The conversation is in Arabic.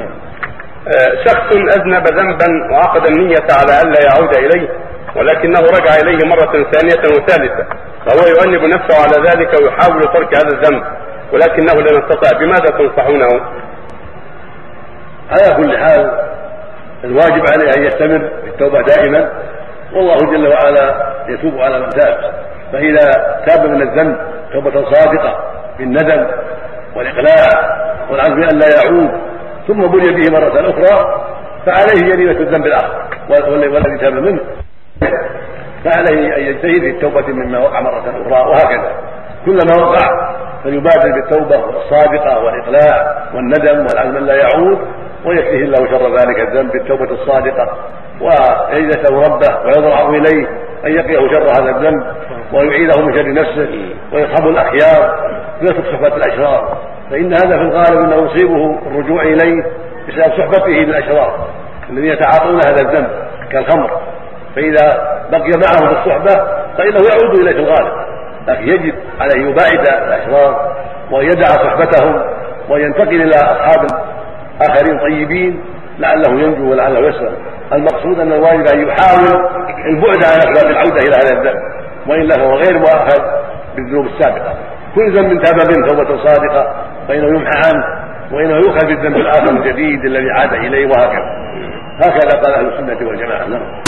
آه، شخص أذنب ذنبا وعقد النية على الا يعود إليه ولكنه رجع إليه مرة ثانية وثالثة فهو يؤنب نفسه على ذلك ويحاول ترك هذا الذنب ولكنه لم يستطع. بماذا تنصحونه؟ على كل حال الواجب عليه أن يستمر في التوبة دائما والله جل وعلا يتوب على من تاب. فإذا تاب من الذنب توبة صادقة بالندم والإقلاع والعزم أن لا يعود ثم بني به مرة أخرى فعليه جريمة الذنب الآخر. والذي تاب منه فعليه أن يجتهد في التوبة مما وقع مرة أخرى وهكذا. كلما وقع فليبادر بالتوبة الصادقة والاقلاع والندم والعزم لا يعود ويكفيه الله شر ذلك الذنب بالتوبة الصادقة. ويجلسه ربه ويضرع إليه أن يقيه شر هذا الذنب ويعيده من شر نفسه ويصحب الأخيار. ويترك صحبة الأشرار. فإن هذا في الغالب أنه يصيبه الرجوع إليه بسبب صحبته بالاشرار الذين يتعاطون هذا الذنب كالخمر. فإذا بقي معهم في الصحبة فإنه يعود إليه في الغالب. لكن يجب عليه أن يباعد الأشرار وأن يدع صحبتهم وأن ينتقل إلى أصحاب اخرين طيبين لعله ينجو ولعله يسلم المقصود أن الواجب أن يحاول البعد عن أسباب العودة إلى هذا الذنب. وإلا فهو غير مؤاخذ بالذنوب السابقة. كل ذنب تاب منه توبة صادقة فإنه يمحى عنه وإنه يؤخذ بالذنب الآخر الجديد الذي عاد إليه وهكذا. هكذا قال أهل السنة والجماعة. نعم.